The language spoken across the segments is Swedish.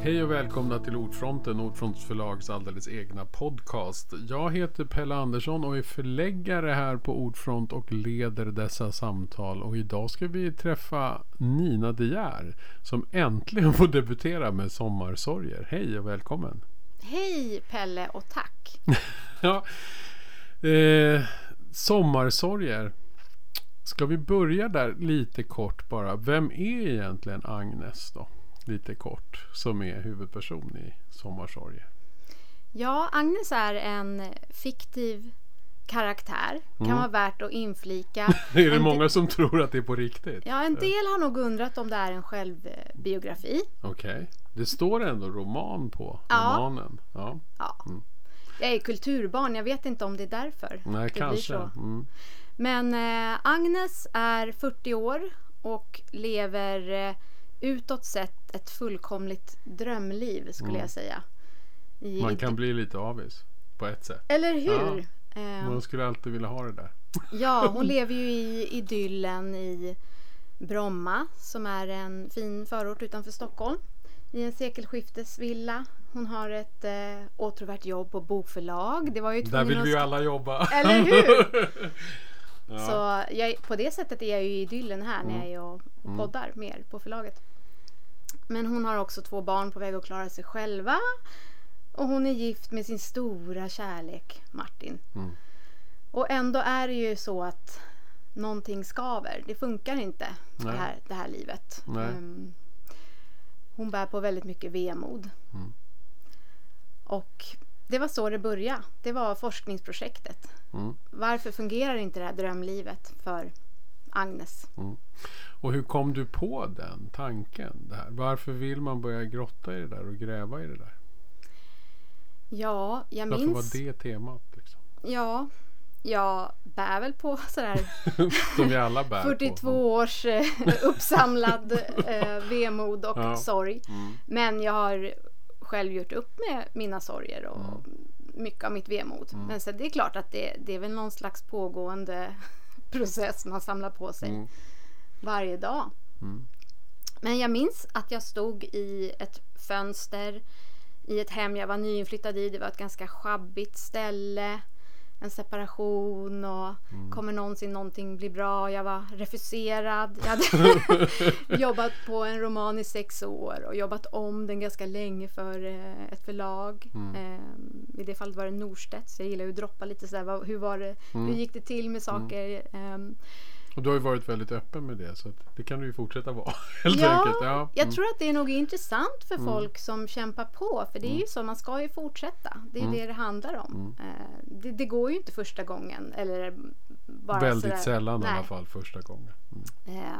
Hej och välkomna till Ordfronten, Ordfronts förlags alldeles egna podcast. Jag heter Pelle Andersson och är förläggare här på Ordfront och leder dessa samtal. Och idag ska vi träffa Nina De Geer som äntligen får debutera med Sommarsorger. Hej och välkommen! Hej Pelle och tack! ja, eh, sommarsorger. Ska vi börja där lite kort bara. Vem är egentligen Agnes då? Lite kort. Som är huvudperson i Sommarsorger. Ja, Agnes är en fiktiv karaktär. Kan Mm. vara värt att inflika. är det En många del- som tror att det är på riktigt? Ja, en del har nog undrat om det är en självbiografi. Okej. Det står ändå roman på Ja. romanen. Ja. Ja. Mm. Jag är kulturbarn, jag vet inte om det är därför Nej, det kanske. Mm. Men eh, Agnes är 40 år och lever eh, utåt sett ett fullkomligt drömliv skulle Mm. jag säga. I, Man kan bli lite avis. På ett sätt. Eller hur? Eh, Man skulle alltid vilja ha det där. Ja, hon lever ju i idyllen i Bromma som är en fin förort utanför Stockholm. I en sekelskiftesvilla. Hon har ett eh, åtråvärt jobb på bokförlag. Det var ju Där vill vi ju alla jobba. Eller hur? ja. Så jag, på det sättet är jag ju i idyllen här när jag är och, Mm. poddar mer på förlaget. Men hon har också två barn på väg att klara sig själva. Och hon är gift med sin stora kärlek Martin. Mm. Och ändå är det ju så att någonting skaver. Det funkar inte det här, det här livet. Ehm, hon bär på väldigt mycket vemod. Mm. Och det var så det började. Det var forskningsprojektet. Mm. Varför fungerar inte det här drömlivet för Agnes? Och hur kom du på den tanken? Det här? Varför vill man börja grotta i det där och gräva i det där? Ja, jag Varför minns. var det temat? Liksom? Ja, jag bär väl på sådär Som vi alla bär 42 på. års eh, uppsamlad eh, vemod och Ja. sorg. Mm. Men jag har själv gjort upp med mina sorger och Mm. mycket av mitt vemod. Men så det är klart att det, det är väl någon slags pågående process man samlar på sig Mm. varje dag. Mm. Men jag minns att jag stod i ett fönster i ett hem jag var nyinflyttad i. Det var ett ganska schabbigt ställe. En separation och Mm. kommer någonsin någonting bli bra? Jag var refuserad. Jag hade jobbat på en roman i sex år och jobbat om den ganska länge för eh, ett förlag. Mm. Eh, I det fallet var det Norstedt så jag gillar ju att droppa lite sådär. Hur var det? Mm. Hur gick det till med saker? Ehm, Och du har ju varit väldigt öppen med det så det kan du ju fortsätta vara. Helt Ja, enkelt. Ja. Jag Mm. tror att det är nog intressant för folk som kämpar på. För det är ju så, man ska ju fortsätta. Det är Mm. det det handlar om. Eh, Det, det går ju inte första gången. Eller bara Väldigt sådär. sällan i Nej. alla fall första gången. Mm. Eh,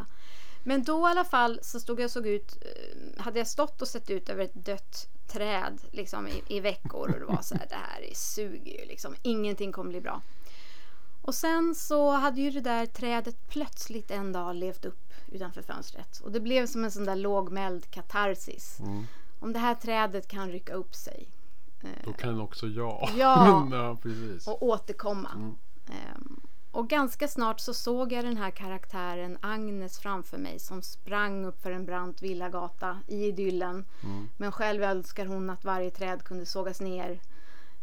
Men då i alla fall så stod jag och såg ut, eh, hade jag stått och sett ut över ett dött träd liksom i, i veckor och det var så här, det här är- suger ju liksom, ingenting kommer bli bra. Och sen så hade ju det där trädet plötsligt en dag levt upp utanför fönstret och det blev som en sån där lågmäld katarsis. Mm. Om det här trädet kan rycka upp sig eh, Då kan också jag. Ja. ja precis. och återkomma. Mm. Ehm, och ganska snart så såg jag den här karaktären Agnes framför mig som sprang upp för en brant villagata i idyllen. Mm. Men själv önskar hon att varje träd kunde sågas ner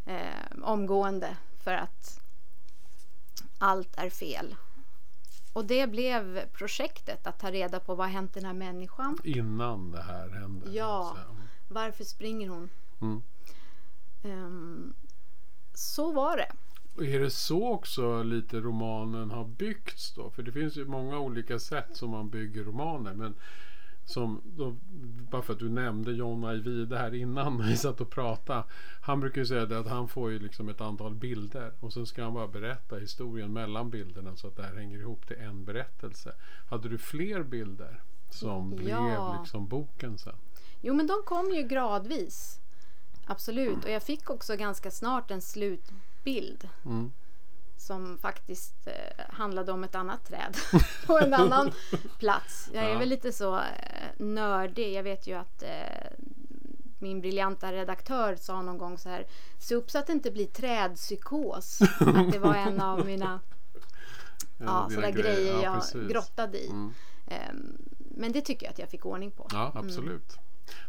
eh, omgående för att allt är fel. Och det blev projektet att ta reda på vad har hänt den här människan. Innan det här hände. Ja. Så, Varför springer hon? Mm. Ehm, så var det. Och är det så också lite romanen har byggts då? För det finns ju många olika sätt som man bygger romaner. Men som då, bara för att du nämnde John Ajvide här innan vi satt och pratade. Han brukar ju säga det att han får ju liksom ett antal bilder och sen ska han bara berätta historien mellan bilderna så att det här hänger ihop till en berättelse. Hade du fler bilder som Ja. blev liksom boken sen? Jo, men de kom ju gradvis. Absolut. Och jag fick också ganska snart en slutbild Mm. Som faktiskt eh, handlade om ett annat träd på en annan plats. Jag är Ja. väl lite så eh, nördig. Jag vet ju att eh, min briljanta redaktör sa någon gång så här. Se upp så att det inte blir trädpsykos. att det var en av mina ja, dina sådana grejer Ja, jag precis. grottade i. Mm. Ehm, men det tycker jag att jag fick ordning på. Ja, absolut.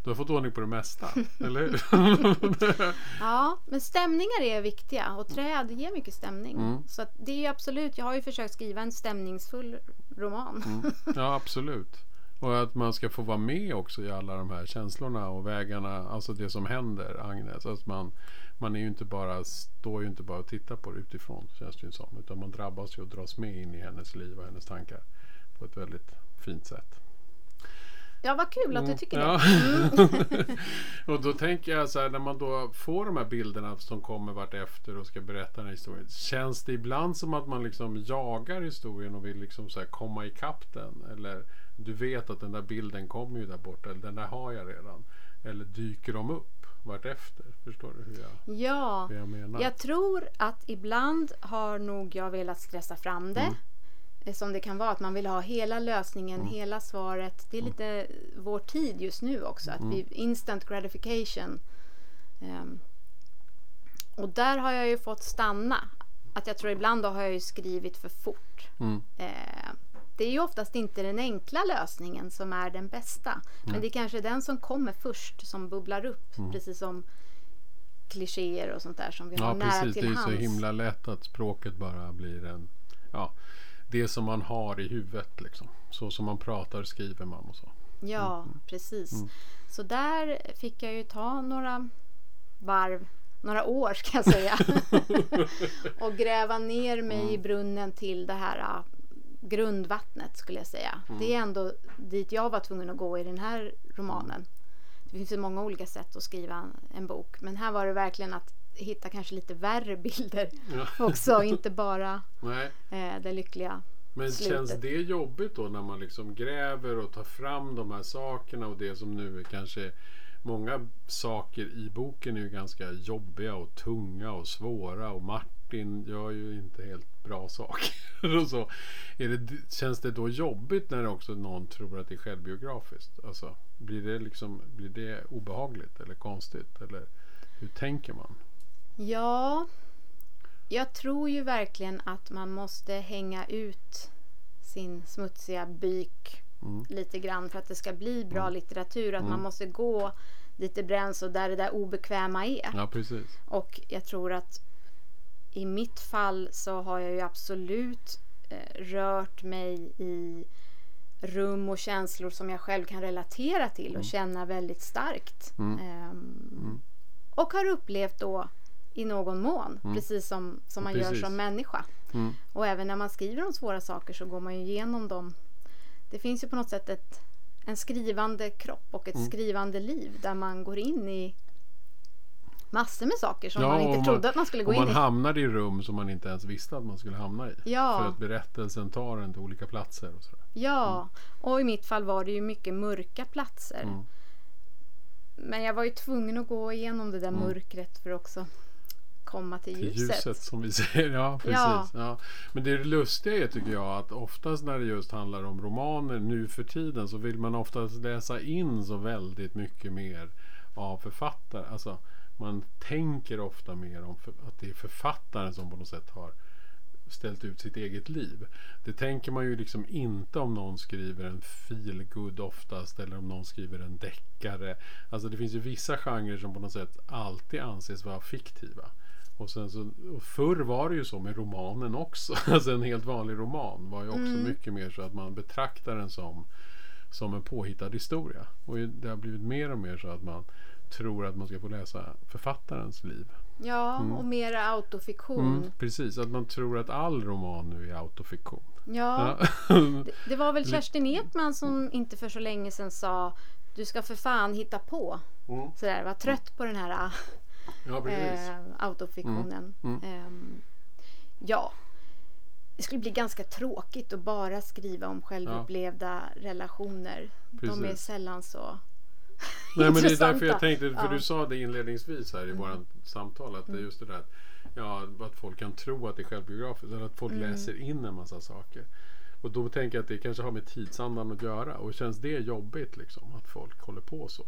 Du har fått ordning på det mesta, eller hur? Ja, men stämningar är viktiga och träd ger mycket stämning. Mm. Så det är absolut, jag har ju försökt skriva en stämningsfull roman. Mm. Ja, absolut. Och att man ska få vara med också i alla de här känslorna och vägarna, alltså det som händer, Agnes. Att man, man är ju inte bara, står ju inte bara och tittar på det utifrån, känns det ju som. Utan man drabbas ju och dras med in i hennes liv och hennes tankar på ett väldigt fint sätt. Ja, vad kul att du tycker Ja. det. och då tänker jag så här när man då får de här bilderna som kommer vart efter och ska berätta den här historien. Känns det ibland som att man liksom jagar historien och vill liksom så här komma ikapp den? Eller du vet att den där bilden kommer ju där borta. Eller den där har jag redan. Eller dyker de upp vart efter? Förstår du hur jag, Ja, hur jag menar? jag tror att ibland har nog jag velat stressa fram det. Mm. Eh, Som det kan vara, att man vill ha hela lösningen, Mm. hela svaret. Det är lite vår tid just nu också, att Mm. vi instant gratification. Ehm, och där har jag ju fått stanna. Att jag tror ibland då har jag ju skrivit för fort. Mm. Eh, det är ju oftast inte den enkla lösningen som är den bästa. Men det är kanske den som kommer först som bubblar upp. Mm. Precis som klichéer och sånt där som vi har Ja nära precis, det till är ju så hands. himla lätt att språket bara blir en Ja Det som man har i huvudet liksom. Så som man pratar skriver man och så. Ja, Mm. precis. Så där fick jag ju ta några varv, några år ska jag säga. och gräva ner mig Mm. i brunnen till det här ah, grundvattnet skulle jag säga. Mm. Det är ändå dit jag var tvungen att gå i den här romanen. Det finns ju många olika sätt att skriva en bok. Men här var det verkligen att hitta kanske lite värre bilder Ja. också. inte bara eh, det lyckliga. Men Slutet. känns det jobbigt då när man liksom gräver och tar fram de här sakerna och det som nu är kanske Många saker i boken är ju ganska jobbiga och tunga och svåra och Martin gör ju inte helt bra saker. och så. Det, känns det då jobbigt när också någon tror att det är självbiografiskt? Alltså, blir, det liksom, blir det obehagligt eller konstigt? Eller hur tänker man? Ja, jag tror ju verkligen att man måste hänga ut sin smutsiga byk Mm. lite grann för att det ska bli bra litteratur. Att man måste gå dit det bränns och där det där obekväma är. Ja precis. Och jag tror att i mitt fall så har jag ju absolut eh, rört mig i rum och känslor som jag själv kan relatera till och känna väldigt starkt. Mm. Ehm, Och har upplevt då i någon mån, precis som, som man Precis. gör som människa. Mm. Och även när man skriver om svåra saker så går man ju igenom dem. Det finns ju på något sätt ett, en skrivande kropp och ett Mm. skrivande liv där man går in i massor med saker som Ja, man inte trodde att man skulle gå in man i. hamnar i rum som man inte ens visste att man skulle hamna i. Ja. För att berättelsen tar en till olika platser. Och sådär. Ja, och i mitt fall var det ju mycket mörka platser. Mm. Men jag var ju tvungen att gå igenom det där mörkret för också komma till Till ljuset. ljuset som vi säger. Ja, precis. Ja. Ja. Men det lustiga är tycker jag att oftast när det just handlar om romaner nu för tiden så vill man oftast läsa in så väldigt mycket mer av författare. Alltså man tänker ofta mer om för, att det är författaren som på något sätt har ställt ut sitt eget liv. Det tänker man ju liksom inte om någon skriver en feelgood oftast eller om någon skriver en deckare. Alltså det finns ju vissa genrer som på något sätt alltid anses vara fiktiva. Och, sen så, och förr var det ju så med romanen också. Alltså en helt vanlig roman var ju också mycket mer så att man betraktar den som, som en påhittad historia. Och det har blivit mer och mer så att man tror att man ska få läsa författarens liv. Ja, och mera autofiktion. Mm, precis, att man tror att all roman nu är autofiktion. Ja, Ja. det, det var väl Kerstin Ekman som inte för så länge sedan sa du ska för fan hitta på. Mm. Sådär, var trött på den här ja, precis. eh, autofiktionen. Mm, Ehm, ja, det skulle bli ganska tråkigt att bara skriva om självupplevda relationer. De är Precis. sällan så Nej, men det är därför jag tänkte, för Ja. Mm. du sa det inledningsvis här i vårt samtal, att det är just det där att, ja, att folk kan tro att det är självbiografiskt, eller att folk Mm. läser in en massa saker. Och då tänker jag att det kanske har med tidsandan att göra. Och känns det jobbigt liksom, att folk håller på så?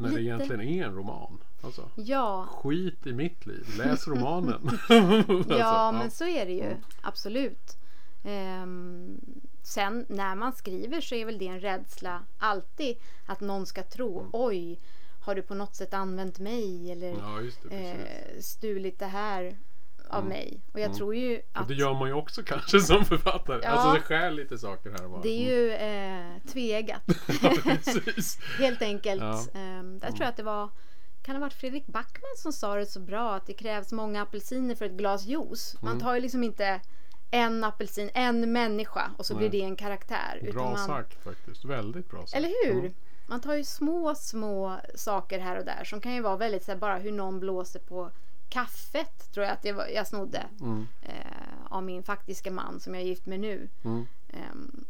När det Lite. egentligen är en roman. Alltså, Ja, skit i mitt liv, läs romanen. ja, Alltså, men så är det ju. Absolut. Ehm, sen när man skriver så är väl det en rädsla alltid att någon ska tro Mm. oj, har du på något sätt använt mig eller Ja, det. Eh, stulit det här av mig? Och jag Mm. tror ju Och att det gör man ju också kanske som författare. Ja. Alltså det skär lite saker här och var. det är ju eh, tveeggat. Ja. Helt enkelt. Ja. Ehm, där tror jag att det var kan det ha varit Fredrik Backman som sa det så bra att det krävs många apelsiner för ett glas juice. Man Mm. tar ju liksom inte en apelsin, en människa och så Nej. blir det en karaktär. Bra man, sagt faktiskt. Väldigt bra sagt. Eller hur? Mm. Man tar ju små, små saker här och där som kan ju vara väldigt så här, bara hur någon blåser på kaffet tror jag att det var, jag snodde Mm. eh, av min faktiska man som jag är gift med nu. Mm. Ehm,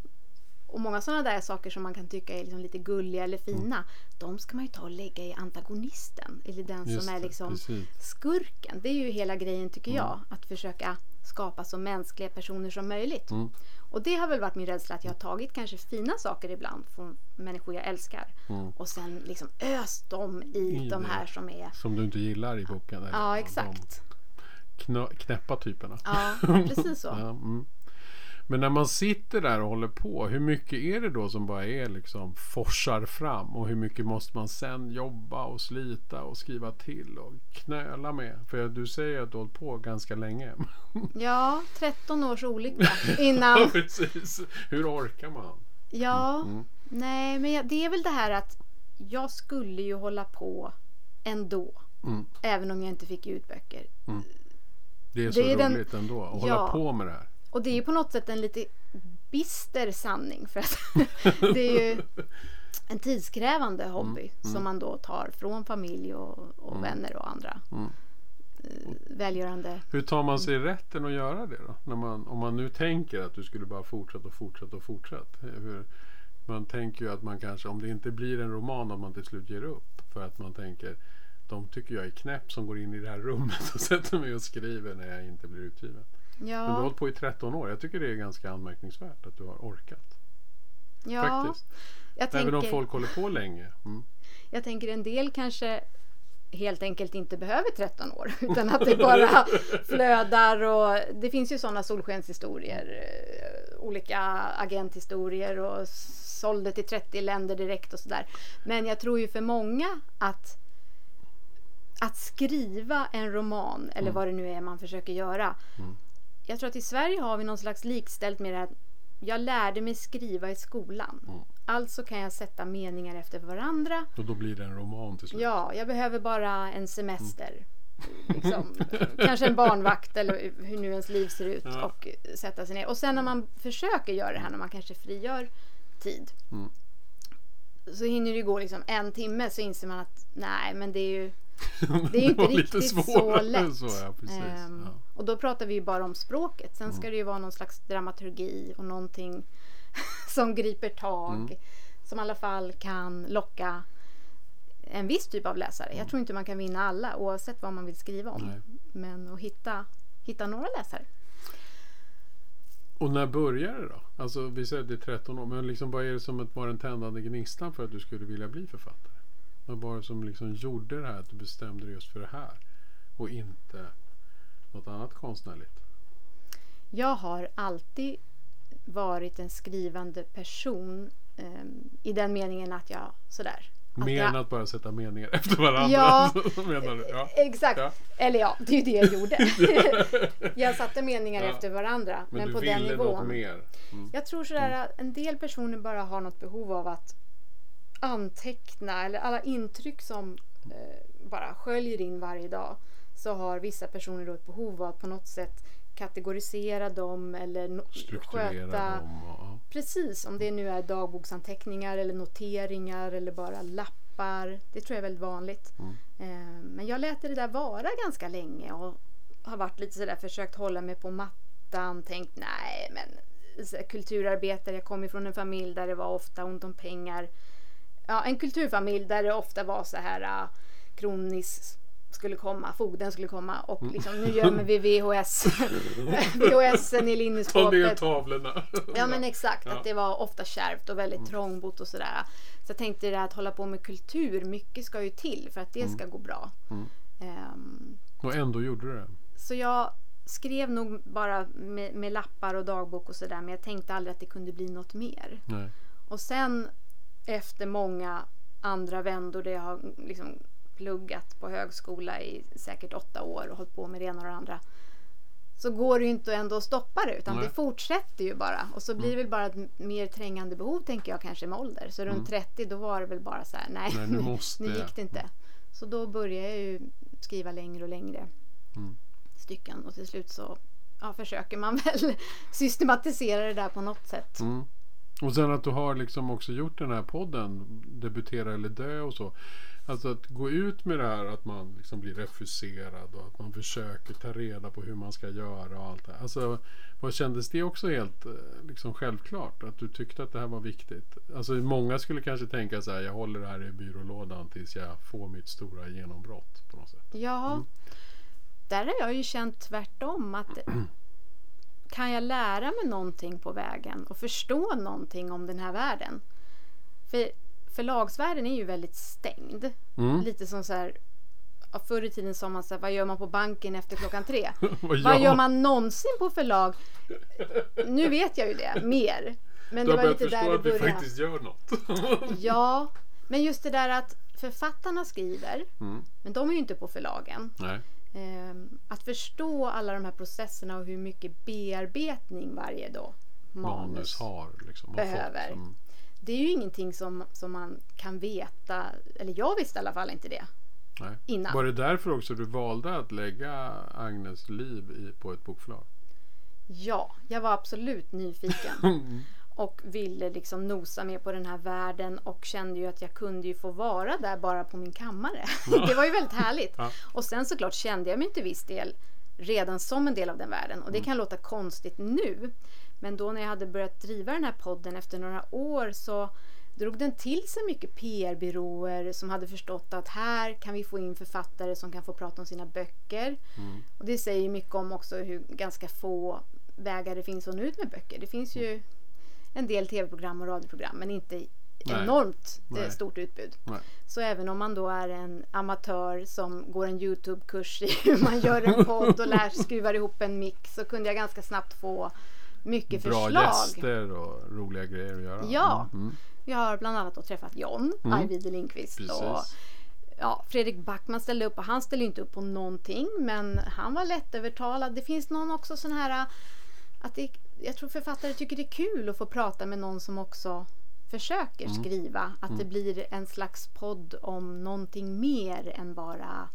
och många sådana där saker som man kan tycka är liksom lite gulliga eller fina. De ska man ju ta och lägga i antagonisten. Eller den Just som är det, liksom precis. skurken. Det är ju hela grejen tycker jag. Att försöka skapa så mänskliga personer som möjligt. Mm. Och det har väl varit min rädsla att jag har tagit kanske fina saker ibland från människor jag älskar. Mm. Och sen liksom öst dem i, I de här som är... Som du inte gillar i boken. Ja, exakt. knö- knäppa typerna. Ja, precis så. Ja, mm. Men när man sitter där och håller på, hur mycket är det då som bara är liksom forsar fram? Och hur mycket måste man sen jobba och slita och skriva till och knöla med? För du säger att du har hållit på ganska länge. Ja, 13 års olycka ja, innan. precis. Hur orkar man? Ja, Mm. nej men det är väl det här att jag skulle ju hålla på ändå. Mm. Även om jag inte fick ut böcker. Det är så Det är den- roligt ändå att hålla Ja. på med det här. Och det är ju på något sätt en lite bister sanning. För att det är ju en tidskrävande hobby som man då tar från familj och, och vänner och andra Mm. eh, välgörande. Hur tar man sig rätten att göra det då? När man, om man nu tänker att du skulle bara fortsätta och fortsätta och fortsätta. Hur, man tänker ju att man kanske, om det inte blir en roman, att man till slut ger upp. För att man tänker, de tycker jag är knäpp som går in i det här rummet och sätter mig och skriver när jag inte blir utgiven. Men du har Ja, hållit på i 13 år. Jag tycker det är ganska anmärkningsvärt att du har orkat. ja Faktiskt. jag, Även om tänker, folk håller på länge. Mm. jag tänker en del kanske helt enkelt inte behöver 13 år utan att det bara flödar och det finns ju sådana solskenshistorier eh, olika agenthistorier och sålde till 30 länder direkt och sådär men jag tror ju för många att att skriva en roman eller vad det nu är man försöker göra Mm. Jag tror att i Sverige har vi någon slags likställt med det här jag lärde mig skriva i skolan Mm. alltså kan jag sätta meningar efter varandra Och då blir det en roman till slut. Ja, jag behöver bara en semester. Liksom, kanske en barnvakt eller hur nu ens liv ser ut Ja. och sätta sig ner. Och sen när man försöker göra det här, när man kanske frigör tid. Mm. Så hinner det gå liksom en timme så inser man att nej, men det är ju det är ju inte riktigt så lätt. Så, ja. Ehm, ja. Och då pratar vi ju bara om språket. Sen Mm. ska det ju vara någon slags dramaturgi och någonting som griper tag. Mm. Som i alla fall kan locka en viss typ av läsare. Mm. Jag tror inte man kan vinna alla oavsett vad man vill skriva om. Nej. Men att hitta, hitta några läsare. Och när började det då? Alltså vi säger att det är 13 år. Men liksom vad är det som var den tändande gnistan för att du skulle vilja bli författare? Vad var det som liksom gjorde det här att du bestämde dig just för det här? Och inte något annat konstnärligt? Jag har alltid varit en skrivande person ehm, i den meningen att jag sådär. Mer än att bara sätta meningar efter varandra. Ja. Ja. Exakt. Ja. Eller ja, det är ju det jag gjorde. jag satte meningar efter varandra. Men, Men, du på den ville något nivån. mer? Mm. Jag tror sådär att en del personer bara har något behov av att anteckna eller alla intryck som eh, bara sköljer in varje dag. Så har vissa personer då ett behov av att på något sätt kategorisera dem eller no- Strukturera sköta dem. Ja. Precis, om det nu är dagboksanteckningar eller noteringar eller bara lappar. Det tror jag är väldigt vanligt. Mm. Eh, Men jag lät det där vara ganska länge och har varit lite sådär försökt hålla mig på mattan. Tänkt nej men kulturarbetare, jag kommer från en familj där det var ofta ont om pengar. Ja, en kulturfamilj där det ofta var så här uh, kronis skulle komma, fogden skulle komma och Mm. liksom nu gömmer vi VHS VHSen i Ta ner linneskåpet. tavlorna. Ja men exakt, Ja. att det var ofta kärvt och väldigt trångbott och sådär. Så jag tänkte det här att hålla på med kultur, mycket ska ju till för att det ska gå bra. Mm. Ehm, Och ändå gjorde du det. så jag skrev nog bara med, med lappar och dagbok och sådär men jag tänkte aldrig att det kunde bli något mer. Nej. Och sen efter många andra vändor där jag har liksom pluggat på högskola i säkert åtta år och hållit på med det ena och det andra. Så går det ju inte ändå att stoppa det utan Nej. det fortsätter ju bara. Och så blir det väl bara ett mer trängande behov tänker jag kanske med ålder. Så runt 30 då var det väl bara så här, nej, Nej, nu måste nu gick det inte. Så då började jag ju skriva längre och längre Mm. stycken och till slut så ja, försöker man väl systematisera det där på något sätt. Och sen att du har liksom också gjort den här podden, Debutera eller dö och så. Alltså att gå ut med det här att man liksom blir refuserad och att man försöker ta reda på hur man ska göra och allt det här. Alltså, vad kändes det också helt eh, liksom självklart? Att du tyckte att det här var viktigt? Alltså många skulle kanske tänka så här, jag håller det här i byrålådan tills jag får mitt stora genombrott på något sätt. Ja, Mm. där har jag ju känt tvärtom att kan jag lära mig någonting på vägen och förstå någonting om den här världen? För förlagsvärlden är ju väldigt stängd. Mm. Lite som så här, förr i tiden sa man så här, vad gör man på banken efter klockan tre? Vad Vad gör man någonsin på förlag? Nu vet jag ju det, mer. Men Du det har var börjat lite där att det vi började. faktiskt gör något. Ja, men just det där att författarna skriver, Mm. men de är ju inte på förlagen. Nej. Ehm, att förstå alla de här processerna och hur mycket bearbetning varje då manus, Manus har liksom. behöver. fått. Mm. Det är ju ingenting som, som man kan veta, eller jag visste i alla fall inte det Nej. innan. Var det därför också du valde att lägga Agnes liv i, på ett bokförlag? Ja, jag var absolut nyfiken och ville liksom nosa mer på den här världen och kände ju att jag kunde ju få vara där bara på min kammare. det var ju väldigt härligt. Ja. Och sen såklart kände jag mig till viss del redan som en del av den världen och det kan låta konstigt nu. Men då när jag hade börjat driva den här podden efter några år så drog den till sig mycket PR-byråer som hade förstått att här kan vi få in författare som kan få prata om sina böcker. Mm. Och det säger mycket om också hur ganska få vägar det finns att nå ut med böcker. Det finns ju en del tv-program och radioprogram men inte Nej. enormt eh, Nej. stort utbud. Nej. Så även om man då är en amatör som går en Youtube-kurs i hur man gör en podd och lär skruvar ihop en mix så kunde jag ganska snabbt få mycket Bra förslag. gäster och roliga grejer att göra. Ja. Mm. Mm. Jag har bland annat då träffat John Mm. Ajvide Lindqvist Precis. och ja, Fredrik Backman ställde upp och han ställde inte upp på någonting men han var lättövertalad. Det finns någon också sån här att det, jag tror författare tycker det är kul att få prata med någon som också försöker Mm. skriva. Att det blir en slags podd om någonting mer än bara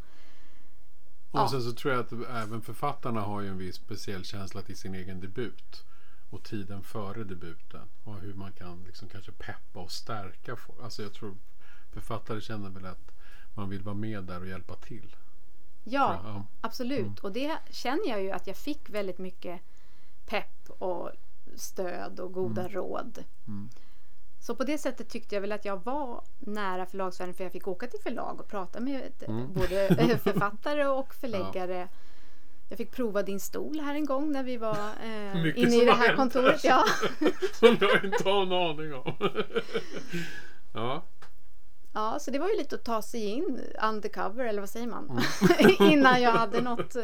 Och Ja. sen så tror jag att även författarna har ju en viss speciell känsla till sin egen debut. Och tiden före debuten. Och hur man kan liksom kanske peppa och stärka folk. Alltså jag tror författare känner väl att man vill vara med där och hjälpa till. Ja, Ja. Mm. absolut. Och det känner jag ju att jag fick väldigt mycket pepp och stöd och goda råd. Mm. Så på det sättet tyckte jag väl att jag var nära förlagsvärlden för jag fick åka till förlag och prata med Mm. både författare och förläggare. Jag fick prova din stol här en gång när vi var eh, inne i det här kontoret. här. Ja. Som jag inte har en aning om. ja. ja, så det var ju lite att ta sig in undercover, eller vad säger man? Mm. Innan jag hade något eh,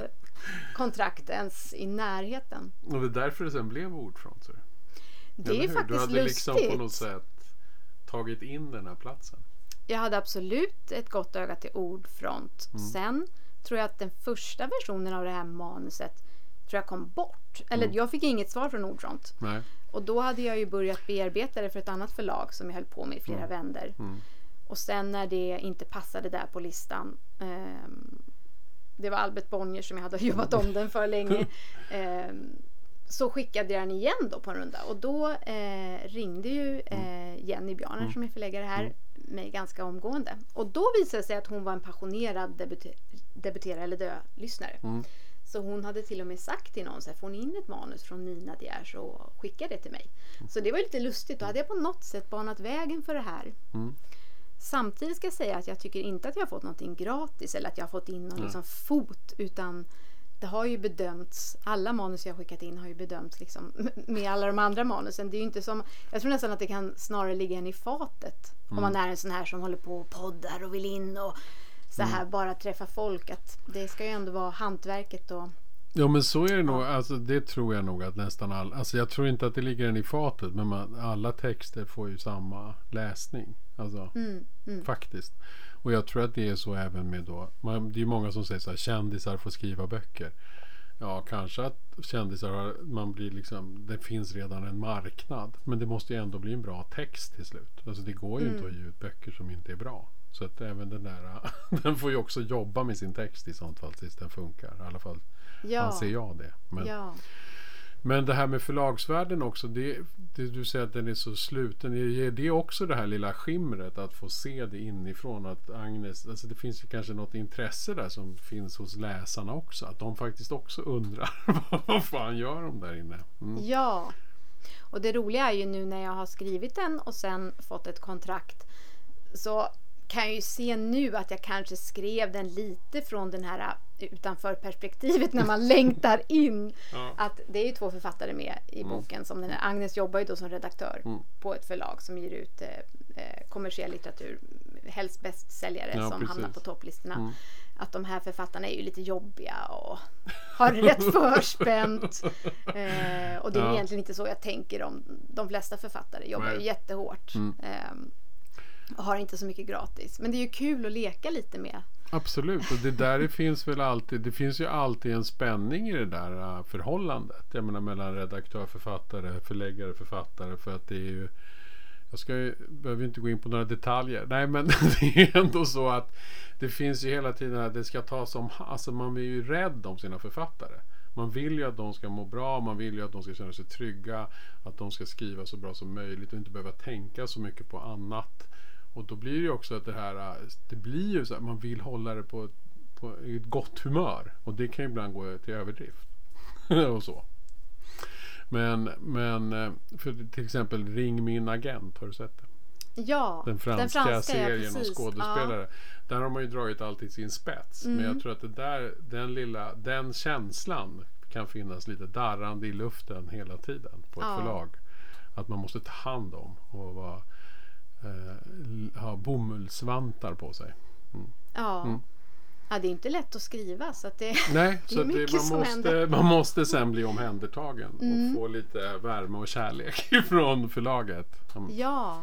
kontrakt ens i närheten. Och det är därför det sen blev ordfront. Så. Det är Eller hur? faktiskt Du hade lustigt. liksom på något sätt tagit in den här platsen. Jag hade absolut ett gott öga till ordfront. Mm. Sen tror jag att den första versionen av det här manuset tror jag kom bort. Eller Mm. jag fick inget svar från ordfront. Nej. Och då hade jag ju börjat bearbeta det för ett annat förlag som jag höll på med i flera Mm. vänder. Mm. Och sen när det inte passade där på listan. ehm, det var Albert Bonnier som jag hade jobbat om den för länge. ehm, så skickade jag den igen då på en runda. Och då eh, ringde ju eh, Jenny Bjarner Mm. som är förläggare här mig ganska omgående. Och då visade det sig att hon var en passionerad debuter- debutera eller dö-lyssnare. Mm. Så hon hade till och med sagt till någon så här, får ni in ett manus från Nina Dier så skicka det till mig. Så det var lite lustigt. Då hade jag på något sätt banat vägen för det här. Mm. Samtidigt ska jag säga att jag tycker inte att jag har fått någonting gratis eller att jag har fått in någon Nej. liksom fot utan det har ju bedömts, alla manus jag har skickat in har ju bedömts liksom med alla de andra manusen. Det är inte som, jag tror nästan att det kan snarare ligga en i fatet om man är en sån här som håller på och poddar och vill in och så här bara träffa folk. Att det ska ju ändå vara hantverket och Ja men så är det nog. Alltså, det tror jag nog att nästan alla. Alltså, jag tror inte att det ligger en i fatet. Men man, alla texter får ju samma läsning. Alltså, Mm, mm. Faktiskt. Och jag tror att det är så även med då. Man, det är många som säger så här. Kändisar får skriva böcker. Ja, kanske att kändisar har, man blir liksom. Det finns redan en marknad. Men det måste ju ändå bli en bra text till slut. Alltså det går ju Mm. inte att ge ut böcker som inte är bra. Så att även den där. Den får ju också jobba med sin text i sånt fall tills den funkar. I alla fall Ja, anser jag det. Men, ja. men det här med förlagsvärlden också. Det, det du säger att den är så sluten. Ger det också det här lilla skimret att få se det inifrån? Att Agnes, alltså det finns ju kanske något intresse där som finns hos läsarna också. Att de faktiskt också undrar vad fan gör de där inne? Mm. Ja. Och det roliga är ju nu när jag har skrivit den och sen fått ett kontrakt så kan ju se nu att jag kanske skrev den lite från den här utanför perspektivet när man längtar in. Ja. Att det är ju två författare med i boken. Som den här. Agnes jobbar ju då som redaktör Mm. på ett förlag som ger ut eh, eh, kommersiell litteratur. Helst bästsäljare Ja, som precis. hamnar på topplistorna. Mm. Att de här författarna är ju lite jobbiga och har rätt förspänt. Eh, och det är Ja. egentligen inte så jag tänker om de flesta författare. Jobbar ju Nej. jättehårt. Mm. Och har inte så mycket gratis. Men det är ju kul att leka lite med. Absolut, och det där finns väl alltid. Det finns ju alltid en spänning i det där äh, förhållandet. Jag menar mellan redaktör, författare, förläggare, författare. För att det är ju. Jag ska ju, behöver inte gå in på några detaljer. Nej, men det är ändå så att det finns ju hela tiden att det ska tas om. Alltså man är ju rädd om sina författare. Man vill ju att de ska må bra, man vill ju att de ska känna sig trygga, att de ska skriva så bra som möjligt och inte behöva tänka så mycket på annat. Och då blir det ju också att det här, det blir ju så att man vill hålla det på, på ett gott humör. Och det kan ju ibland gå till överdrift. och så. Men, men äh, för till exempel Ring min agent, har du sett det? Ja, Den franska, ja, serien om skådespelare. Där har man ju dragit allt i sin spets. Men Mm. jag tror att det där, den lilla, den känslan kan finnas lite darrande i luften hela tiden på ett Ja. förlag. Att man måste ta hand om och vara, eh, ha bomullsvantar på sig. Ja. Mm. ja, det är inte lätt att skriva. Så att det, Nej, Det så är att det, mycket man, som måste, händer. man måste sen bli omhändertagen Mm. och få lite värme och kärlek från förlaget. Mm. ja.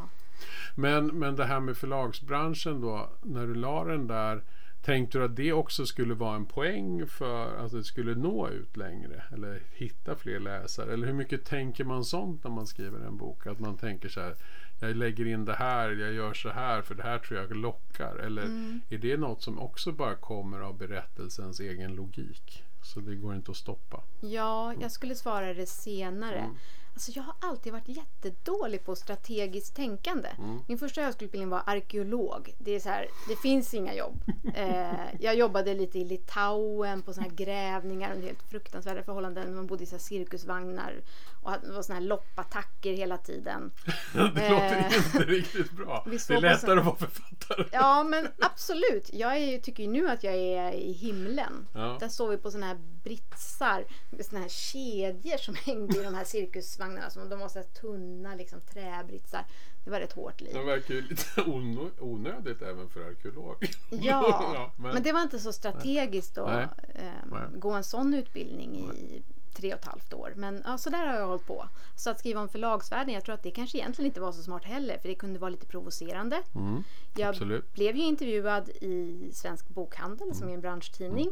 Men, men det här med förlagsbranschen då, när du la den där, tänkte du att det också skulle vara en poäng för att det skulle nå ut längre? Eller hitta fler läsare? Eller hur mycket tänker man sånt när man skriver en bok? Att man tänker så här, jag lägger in det här, jag gör så här för det här tror jag lockar. Eller Mm. är det något som också bara kommer av berättelsens egen logik? Så det går inte att stoppa. Ja, jag skulle svara det senare. Mm. Alltså, jag har alltid varit jättedålig på strategiskt tänkande. Mm. Min första högskoleutbildning var arkeolog. Det, är så här, det finns inga jobb. Eh, jag jobbade lite i Litauen på såna här grävningar under helt fruktansvärda förhållanden. Man bodde i så cirkusvagnar och det var såna här loppattacker hela tiden. Det låter Eh, inte riktigt bra. Det är såg lättare så- att vara författare. Ja, men absolut. Jag är, tycker ju nu att jag är i himlen. Ja. Där står vi på såna här britsar såna här kedjor som hängde i de här cirkusvagnarna. Som de var så här tunna liksom, träbritsar. Det var ett hårt liv. Det verkar ju lite onö- onödigt även för arkeolog. Ja, men, men det var inte så strategiskt att Nej. ehm, Nej. gå en sån utbildning i tre och ett halvt år. Men ja, så där har jag hållit på. Så att skriva om förlagsvärlden, jag tror att det kanske egentligen inte var så smart heller. För det kunde vara lite provocerande. Mm, Jag absolut. blev ju intervjuad i Svensk Bokhandel som är en branschtidning.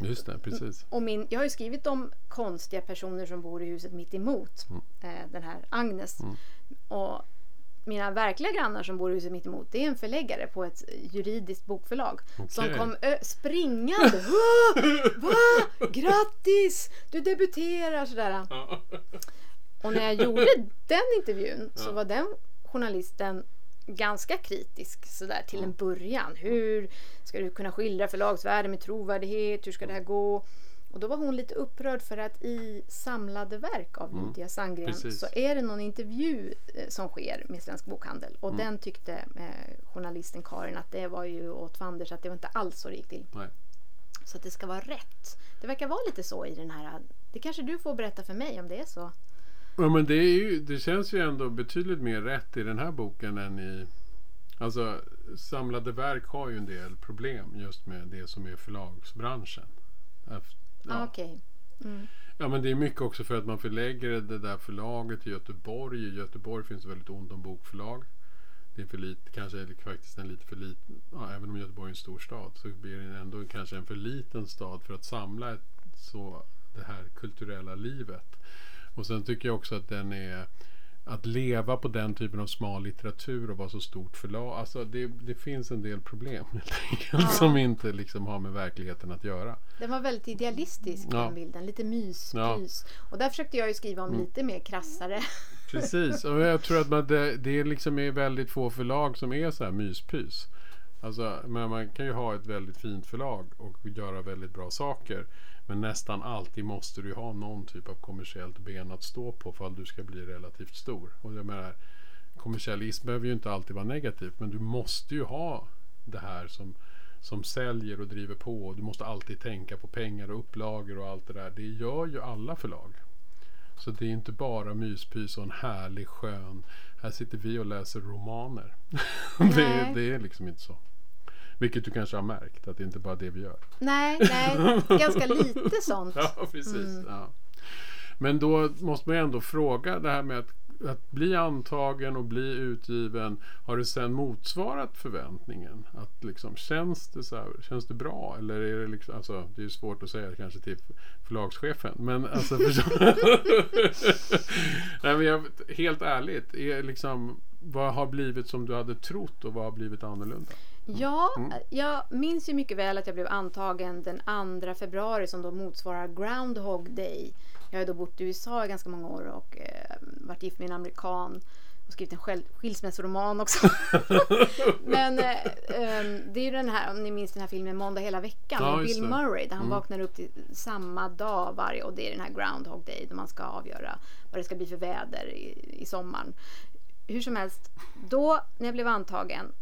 Just det, precis. Och min, jag har ju skrivit om konstiga personer som bor i huset mitt emot. Eh, den här Agnes. Och mina verkliga grannar som bor i huset mitt emot det är en förläggare på ett juridiskt bokförlag. Som Okej. kom springande. Va? Grattis! Du debuterar! Sådär. Och när jag gjorde den intervjun så var den journalisten ganska kritisk sådär till en början. Hur ska du kunna skildra förlagsvärlden med trovärdighet? Hur ska det här gå? Och då var hon lite upprörd för att i samlade verk av Lydia Sandgren precis. så är det någon intervju eh, som sker med Svensk Bokhandel. Och den tyckte eh, journalisten Karin att det var ju åt fanders att det var inte alls så det gick till. Nej. Så att det ska vara rätt. Det verkar vara lite så i den här. Det kanske du får berätta för mig om det är så. Ja, men det, är ju, det känns ju ändå betydligt mer rätt i den här boken än i... Alltså, samlade verk har ju en del problem just med det som är förlagsbranschen. Eft- Ah, Okej. Mm. Ja men det är mycket också för att man förlägger det där förlaget i Göteborg. I Göteborg finns det väldigt ont om bokförlag. Det är för lite, kanske är det faktiskt en lite för liten, ja, även om Göteborg är en stor stad så blir det ändå kanske en för liten stad för att samla ett, så, det här kulturella livet. Och sen tycker jag också att den är att leva på den typen av smal litteratur och vara så stort förlag. Alltså det, det finns en del problem helt enkelt Ja. som inte liksom har med verkligheten att göra. Den var väldigt idealistisk Ja. den bilden. Lite mys, Ja. Mm. pys. Och där försökte jag ju skriva om lite mer krassare. Precis, och jag tror att man, det, det är liksom är väldigt få förlag som är så här myspys. Alltså, men man kan ju ha ett väldigt fint förlag och göra väldigt bra saker. Men nästan alltid måste du ha någon typ av kommersiellt ben att stå på för att du ska bli relativt stor. Och jag menar, kommersialism behöver ju inte alltid vara negativt men du måste ju ha det här som, som säljer och driver på. Och du måste alltid tänka på pengar och upplagor och allt det där. Det gör ju alla förlag. Så det är inte bara myspys och en härlig skön. Här sitter vi och läser romaner. det, är, det är liksom inte så. Vilket du kanske har märkt att det inte bara är det vi gör. nej, nej. Ganska lite sånt. Ja, precis. Mm. Ja. Men då måste man ju ändå fråga det här med att, att bli antagen och bli utgiven. Har det sen motsvarat förväntningen? Att liksom, känns, det så här, känns det bra? Eller är det liksom, alltså, det är ju svårt att säga kanske till förlagschefen. Men alltså, Nej, men jag, helt ärligt, är liksom, vad har blivit som du hade trott och vad har blivit annorlunda? Ja, Mm. jag minns ju mycket väl att jag blev antagen den 2 februari som då motsvarar Groundhog Day. Jag har då bott i USA i ganska många år och eh, varit gift med en amerikan och skrivit en skilsmässoroman också. Men eh, ehm, det är ju den här, om ni minns den här filmen Måndag hela veckan Ja, med Bill. Murray där han Mm. vaknar upp till samma dag varje och det är den här Groundhog Day då man ska avgöra vad det ska bli för väder i, i sommaren. Hur som helst, då när jag blev antagen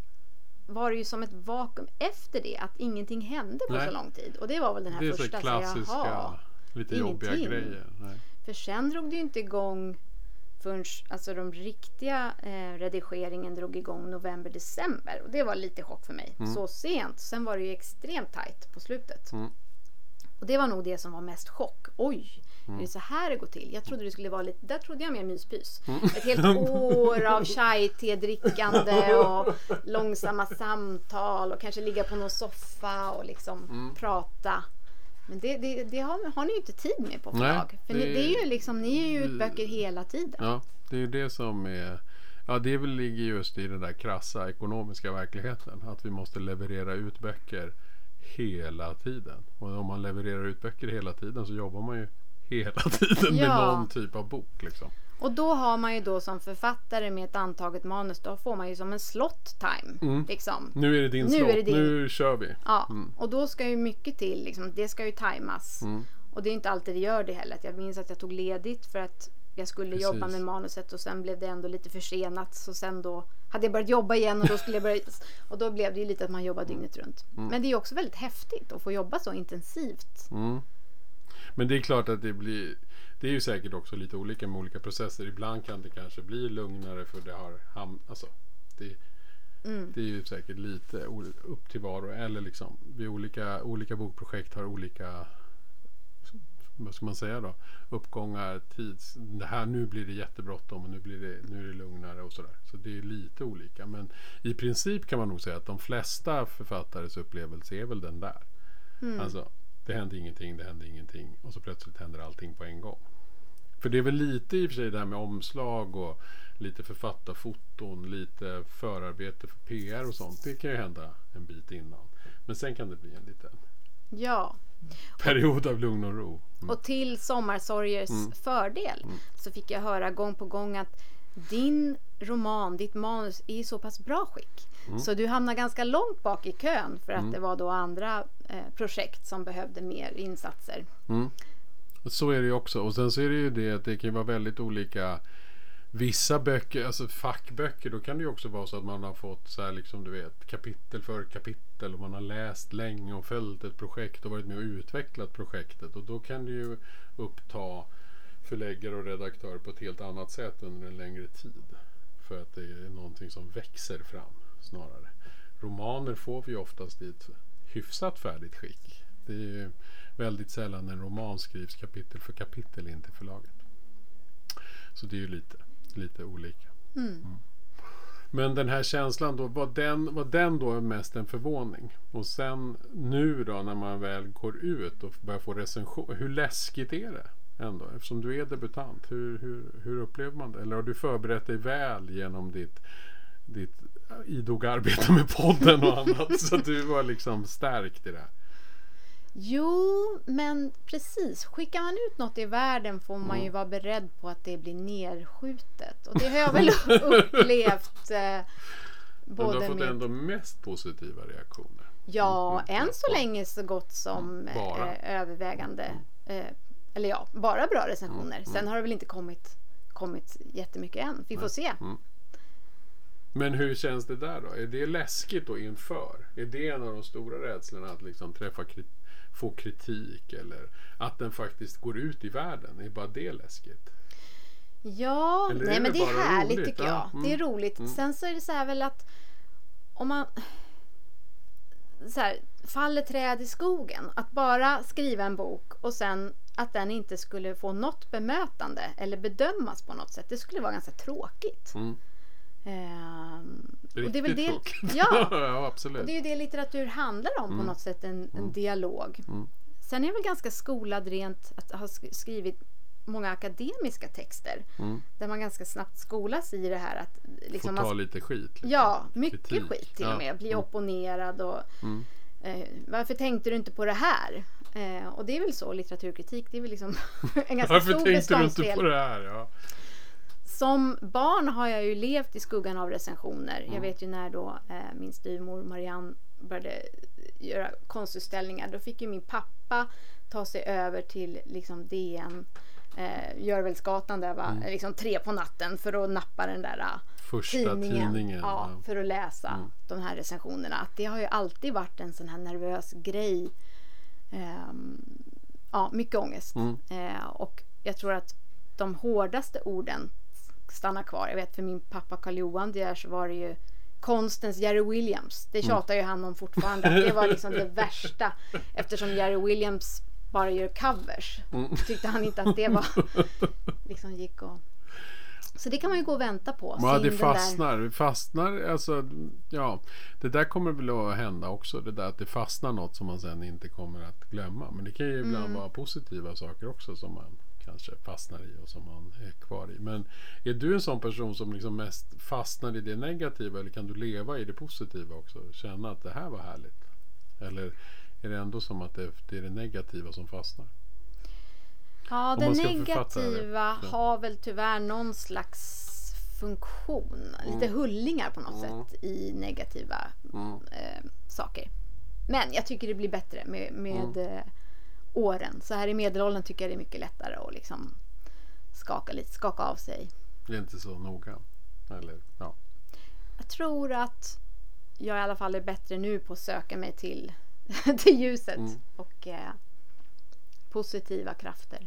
var det ju som ett vakuum efter det att ingenting hände på Nej. så lång tid. Och det var väl den här Det är så första. klassiska, jaha. lite jobbiga ingenting. grejer. Nej. För sen drog det ju inte igång förrän alltså de riktiga eh, redigeringen drog igång november, december. Och det var lite chock för mig. Så sent. Sen var det ju extremt tajt på slutet. Mm. Och det var nog det som var mest chock. Oj, är det så här det går till? Jag trodde det skulle vara lite, där trodde jag mer myspys. Ett helt år av chai-te-drickande och långsamma samtal och kanske ligga på någon soffa och liksom prata. Men det, det, det har, har ni ju inte tid med på förlag. För det- ni, det är ju liksom, ni ger ju ut böcker hela tiden. Ja, det är ju det som är Ja, det väl ligger just i den där krassa ekonomiska verkligheten. Att vi måste leverera ut böcker hela tiden. Och om man levererar ut böcker hela tiden så jobbar man ju hela tiden med Ja. någon typ av bok. Liksom. Och då har man ju då som författare med ett antaget manus, då får man ju som en slot time. Mm. Liksom. Nu är det din Nu är slott, det din. nu kör vi. Ja, och då ska ju mycket till. Liksom, det ska ju tajmas. Mm. Och det är inte alltid det gör det heller. Jag minns att jag tog ledigt för att jag skulle Precis. jobba med manuset och sen blev det ändå lite försenat. Så sen då hade jag börjat jobba igen och då skulle jag börja... Och då blev det ju lite att man jobbar dygnet runt. Men det är också väldigt häftigt att få jobba så intensivt. Men det är klart att det blir Det är ju säkert också lite olika med olika processer. Ibland kan det kanske bli lugnare för det har ham- alltså, det, Mm. det är ju säkert lite upp till var och eller liksom. Vi olika, olika bokprojekt har olika vad ska man säga då? Uppgångar, tids... Det här, nu blir det jättebråttom och nu, blir det, nu är det lugnare och sådär. Så det är lite olika. Men i princip kan man nog säga att de flesta författares upplevelse är väl den där. Mm. Alltså, det hände ingenting, det hände ingenting och så plötsligt händer allting på en gång. För det är väl lite i och för sig det här med omslag och lite författarfoton, lite förarbete för PR och sånt. Det kan ju hända en bit innan. Men sen kan det bli en liten Ja. period av lugn och ro. Mm. Och till Sommarsorgers fördel så fick jag höra gång på gång att din roman, ditt manus är i så pass bra skick. Så du hamnar ganska långt bak i kön för att det var då andra eh, projekt som behövde mer insatser. Så är det ju också. Och sen så är det ju det att det kan vara väldigt olika. Vissa böcker, alltså fackböcker, då kan det ju också vara så att man har fått så här liksom du vet kapitel för kapitel och man har läst länge och följt ett projekt och varit med och utvecklat projektet och då kan det ju uppta förläggare och redaktörer på ett helt annat sätt under en längre tid. För att det är någonting som växer fram snarare. Romaner får vi oftast i ett hyfsat färdigt skick. Det är ju väldigt sällan en roman skrivs kapitel för kapitel in till förlaget. Så det är ju lite, lite olika. Mm. Men den här känslan då, var den, var den då mest en förvåning? Och sen nu då när man väl går ut och börjar få recension, hur läskigt är det? Ändå, eftersom du är debutant, hur, hur, hur upplever man det? Eller har du förberett dig väl genom ditt, ditt idoga arbete med podden och annat? så du var liksom stärkt i det? Jo, men precis. Skickar man ut något i världen får man ju vara beredd på att det blir nerskjutet. Och det har jag väl upplevt. Eh, Men du har både fått med... ändå mest positiva reaktioner. Ja, Mm, än så ja. länge så gott som Bara. eh, övervägande. Eh, eller ja, bara bra recensioner. Sen har det väl inte kommit, kommit jättemycket än. Vi får se. Men hur känns det där då? Är det läskigt då inför? Är det en av de stora rädslorna att liksom träffa få kritik eller att den faktiskt går ut i världen? Är bara det läskigt? Ja, Eller nej det men det är härligt roligt? tycker Ja, jag. Det är mm, roligt. mm. Sen så är det så här väl att om man så här, faller träd i skogen. Att bara skriva en bok och sen att den inte skulle få något bemötande eller bedömas på något sätt. Det skulle vara ganska tråkigt. Mm. Ehm, och Riktigt det är väl det, tråkigt. Ja, ja, absolut. det är ju det litteratur handlar om på något sätt, en, en dialog. Mm. Sen är jag väl ganska skolad rent att ha sk- skrivit många akademiska texter. Mm. Där man ganska snabbt skolas i det här att liksom Få ta man, lite skit. Liksom. Ja, mycket Kritik. skit till Ja. och med. Bli Mm. opponerad och Mm. eh, varför tänkte du inte på det här? Eh, och det är väl så litteraturkritik, det är väl liksom en ganska Varför stor tänkte du inte på det här? Ja. Som barn har jag ju levt i skuggan av recensioner. Mm. Jag vet ju när då eh, min styvmor Marianne började göra konstutställningar. Då fick ju min pappa ta sig över till liksom DN, eh, Görvelsgatan där var liksom tre på natten för att nappa den där eh, Första tidningen. tidningen. ja, ja. för att läsa Mm. de här recensionerna. Att det har ju alltid varit en sån här nervös grej. Ehm, ja, mycket ångest. Mm. Eh, och jag tror att de hårdaste orden stannar kvar. Jag vet för min pappa Karl Johan där så var det ju konstens Jerry Williams. Det tjatar ju han om fortfarande. Det var liksom det värsta. Eftersom Jerry Williams bara gör covers. Mm. Tyckte han inte att det var liksom gick och... Så det kan man ju gå och vänta på. Ja, det där. fastnar. Det fastnar, alltså, ja. Det där kommer väl att hända också. Det där att det fastnar något som man sen inte kommer att glömma. Men det kan ju ibland Mm. vara positiva saker också som man kanske fastnar i och som man är kvar i. Men är du en sån person som liksom mest fastnar i det negativa eller kan du leva i det positiva också? Känna att det här var härligt? Eller är det ändå som att det, det är det negativa som fastnar? Ja, det det, negativa så. har väl tyvärr någon slags funktion. Lite hullingar på något Mm. sätt i negativa Mm. eh, saker. Men jag tycker det blir bättre med, med Mm. eh, åren. Så här i medelåldern tycker jag det är mycket lättare att liksom skaka lite, skaka av sig. Det är inte så noga. Eller, ja. Jag tror att jag i alla fall är bättre nu på att söka mig till, till ljuset Mm. och eh, positiva krafter.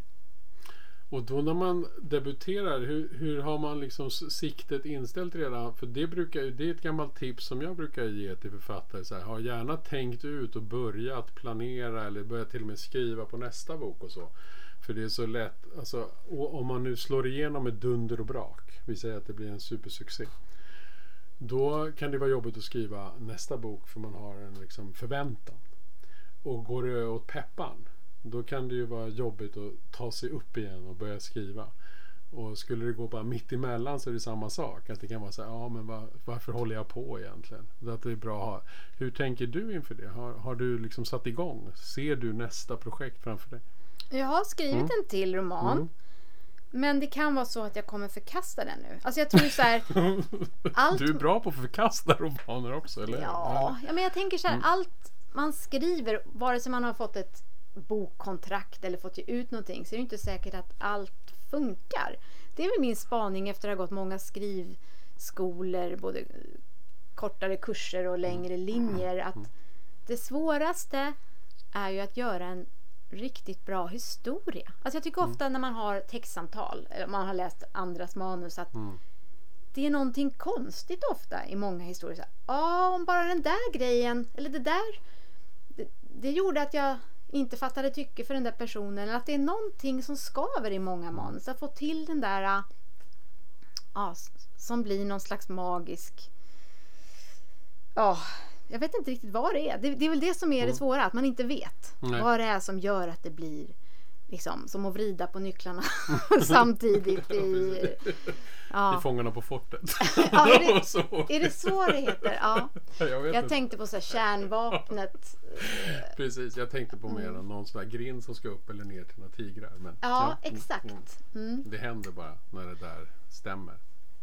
Och då när man debuterar, hur, hur har man liksom siktet inställt redan? För det, brukar, det är ett gammalt tips som jag brukar ge till författare. Så här, ha gärna tänkt ut och börjat planera eller börja till och med skriva på nästa bok och så. För det är så lätt, alltså, och om man nu slår igenom med dunder och brak, vi säger att det blir en supersuccé. Då kan det vara jobbigt att skriva nästa bok för man har en liksom förväntan. Och går det åt peppan då kan det ju vara jobbigt att ta sig upp igen och börja skriva. Och skulle det gå bara mitt emellan så är det samma sak. Att det kan vara så här, ja men var, varför håller jag på egentligen? Att det är bra att ha. Hur tänker du inför det? Har, har du liksom satt igång? Ser du nästa projekt framför dig? Jag har skrivit Mm. en till roman. Mm. Men det kan vara så att jag kommer förkasta den nu. Alltså jag tror så här. allt, Du är bra på att förkasta romaner också, eller? ja, ja, men jag tänker så här. Mm. Allt man skriver, vare sig man har fått ett bokkontrakt eller fått ge ut någonting, så är det inte säkert att allt funkar. Det är väl min spaning efter att ha gått många skrivskolor, både kortare kurser och längre linjer. Att det svåraste är ju att göra en riktigt bra historia. Alltså jag tycker ofta när man har textsamtal, eller man har läst andras manus, att Mm. det är någonting konstigt ofta i många historier. Ja, om bara den där grejen, eller det där, det, det gjorde att jag inte fattade tycke för den där personen. Eller att det är någonting som skaver i många manus. Att få till den där, äh, ja, som blir någon slags magisk, ja, jag vet inte riktigt vad det är. Det, det är väl det som är det svåra, att man inte vet Nej. vad det är som gör att det blir liksom som att vrida på nycklarna samtidigt i... Ja. I Fångarna på fortet. Ja, är det- så. Är det så det heter? Ja. Jag Jag tänkte på så här kärnvapnet. Precis, jag tänkte på mer än någon sån där grind som ska upp eller ner till några tigrar. Men, Ja, mm, exakt. mm. Mm, Det händer bara när det där stämmer.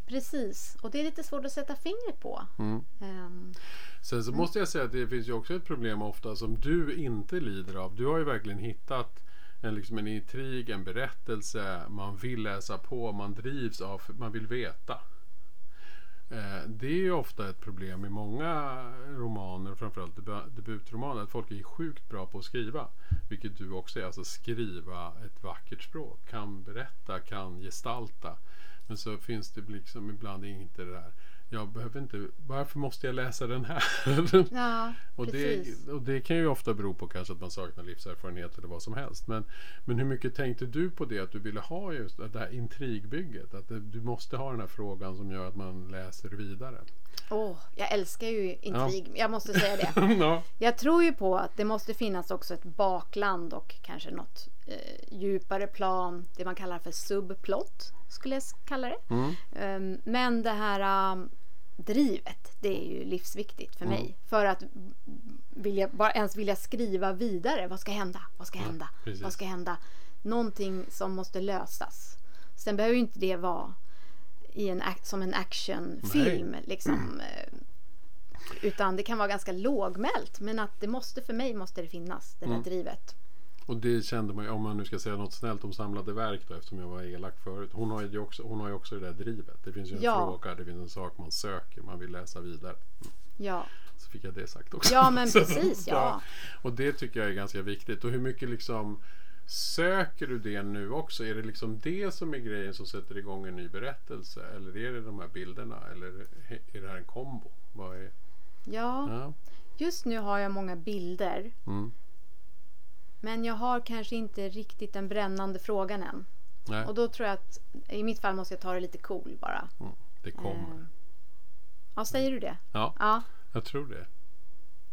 precis. Och det är lite svårt att sätta fingret på. Mm. Ehm, Sen så måste jag säga att det finns ju också ett problem ofta som du inte lider av. Du har ju verkligen hittat en, liksom en intrig, en berättelse. Man vill läsa på, man drivs av, man vill veta. Eh, det är ju ofta ett problem i många romaner, framförallt debutromaner, att folk är sjukt bra på att skriva. Vilket du också är, alltså skriva ett vackert språk, kan berätta, kan gestalta. Men så finns det liksom ibland inte det där, jag behöver inte, varför måste jag läsa den här? ja, Och precis. det, och det kan ju ofta bero på kanske att man saknar livserfarenhet eller vad som helst. Men, men hur mycket tänkte du på det att du ville ha just det här intrigbygget? Att det, du måste ha den här frågan som gör att man läser vidare. Åh, jag älskar ju intrig. Jag måste säga det. ja. Jag tror ju på att det måste finnas också ett bakland och kanske något eh, djupare plan. Det man kallar för subplot skulle jag kalla det. Mm. Ehm, men det här um, drivet, det är ju livsviktigt för mig. För att vilja, bara ens vilja skriva vidare. Vad ska hända? Vad ska hända? precis. Vad ska hända? Någonting som måste lösas. Sen behöver ju inte det vara i en, som en actionfilm. Liksom, eh, utan det kan vara ganska lågmält. Men att det måste, för mig måste det finnas, det där Mm. drivet. Och det kände man ju, om man nu ska säga något snällt om samlade verk då, eftersom jag var elak förut. Hon har ju också, hon har ju också det där drivet. Det finns ju en Ja. fråga, det finns en sak man söker, man vill läsa vidare. Ja, Så fick jag det sagt också. ja men precis. Ja. Och det tycker jag är ganska viktigt. Och hur mycket liksom söker du det nu också? Är det liksom det som är grejen som sätter igång en ny berättelse? Eller är det de här bilderna? Eller är det här en kombo? Vad är... ja, Ja. just nu har jag många bilder. Mm. Men jag har kanske inte riktigt den brännande frågan än. Nej, Och då tror jag att i mitt fall måste jag ta det lite cool bara. mm. det kommer. Eh, Ja, säger du det? Ja, Ja. jag tror det.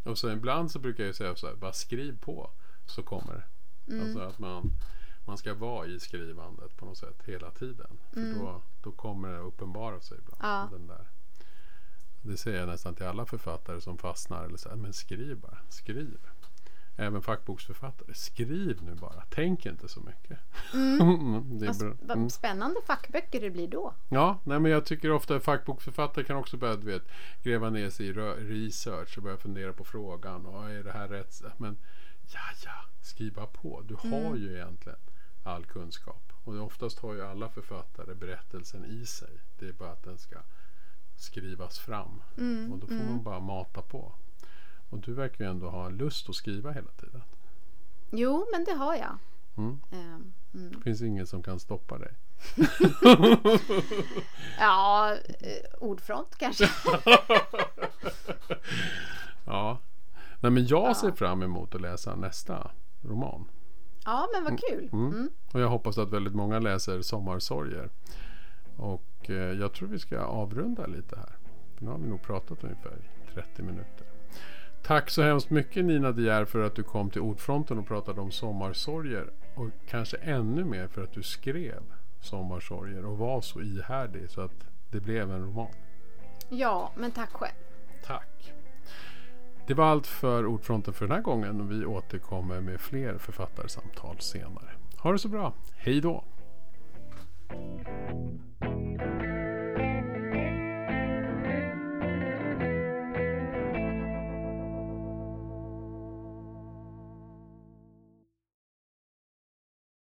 Och så ibland så brukar jag säga så här, bara skriv på så kommer det. Mm. Alltså att man, man ska vara i skrivandet på något sätt hela tiden. För då, då kommer det uppenbara sig ibland. Mm. Ja. Den där. Det säger jag nästan till alla författare som fastnar. Eller så här, men skriv bara, skriv. Även fackboksförfattare, skriv nu bara. Tänk inte så mycket. det är Vad, Mm. spännande fackböcker det blir då. Ja, nej, men jag tycker ofta fackboksförfattare kan också börja du vet, gräva ner sig i research och börja fundera på frågan. Och är det här rätt? Men ja, ja, skriv bara på. Du har ju egentligen all kunskap. Och oftast har ju alla författare berättelsen i sig. Det är bara att den ska skrivas fram. och då får man bara mata på. Och du verkar ju ändå ha lust att skriva hela tiden. Jo, men det har jag. Mm. Ehm, mm. Det finns ingen som kan stoppa dig. Ja, eh, ordfront kanske. Ja. Nej, men jag Ja. ser fram emot att läsa nästa roman. Ja, men vad kul. Mm. Och jag hoppas att väldigt många läser Sommarsorger. Och eh, jag tror vi ska avrunda lite här. Nu har vi nog pratat ungefär i 30 minuter. Tack så hemskt mycket Nina Dier för att du kom till Ordfronten och pratade om sommarsorger. Och kanske ännu mer för att du skrev sommarsorger och var så ihärdig så att det blev en roman. Ja, men tack själv. Tack. Det var allt för Ordfronten för den här gången och vi återkommer med fler författarsamtal senare. Ha det så bra. Hej då!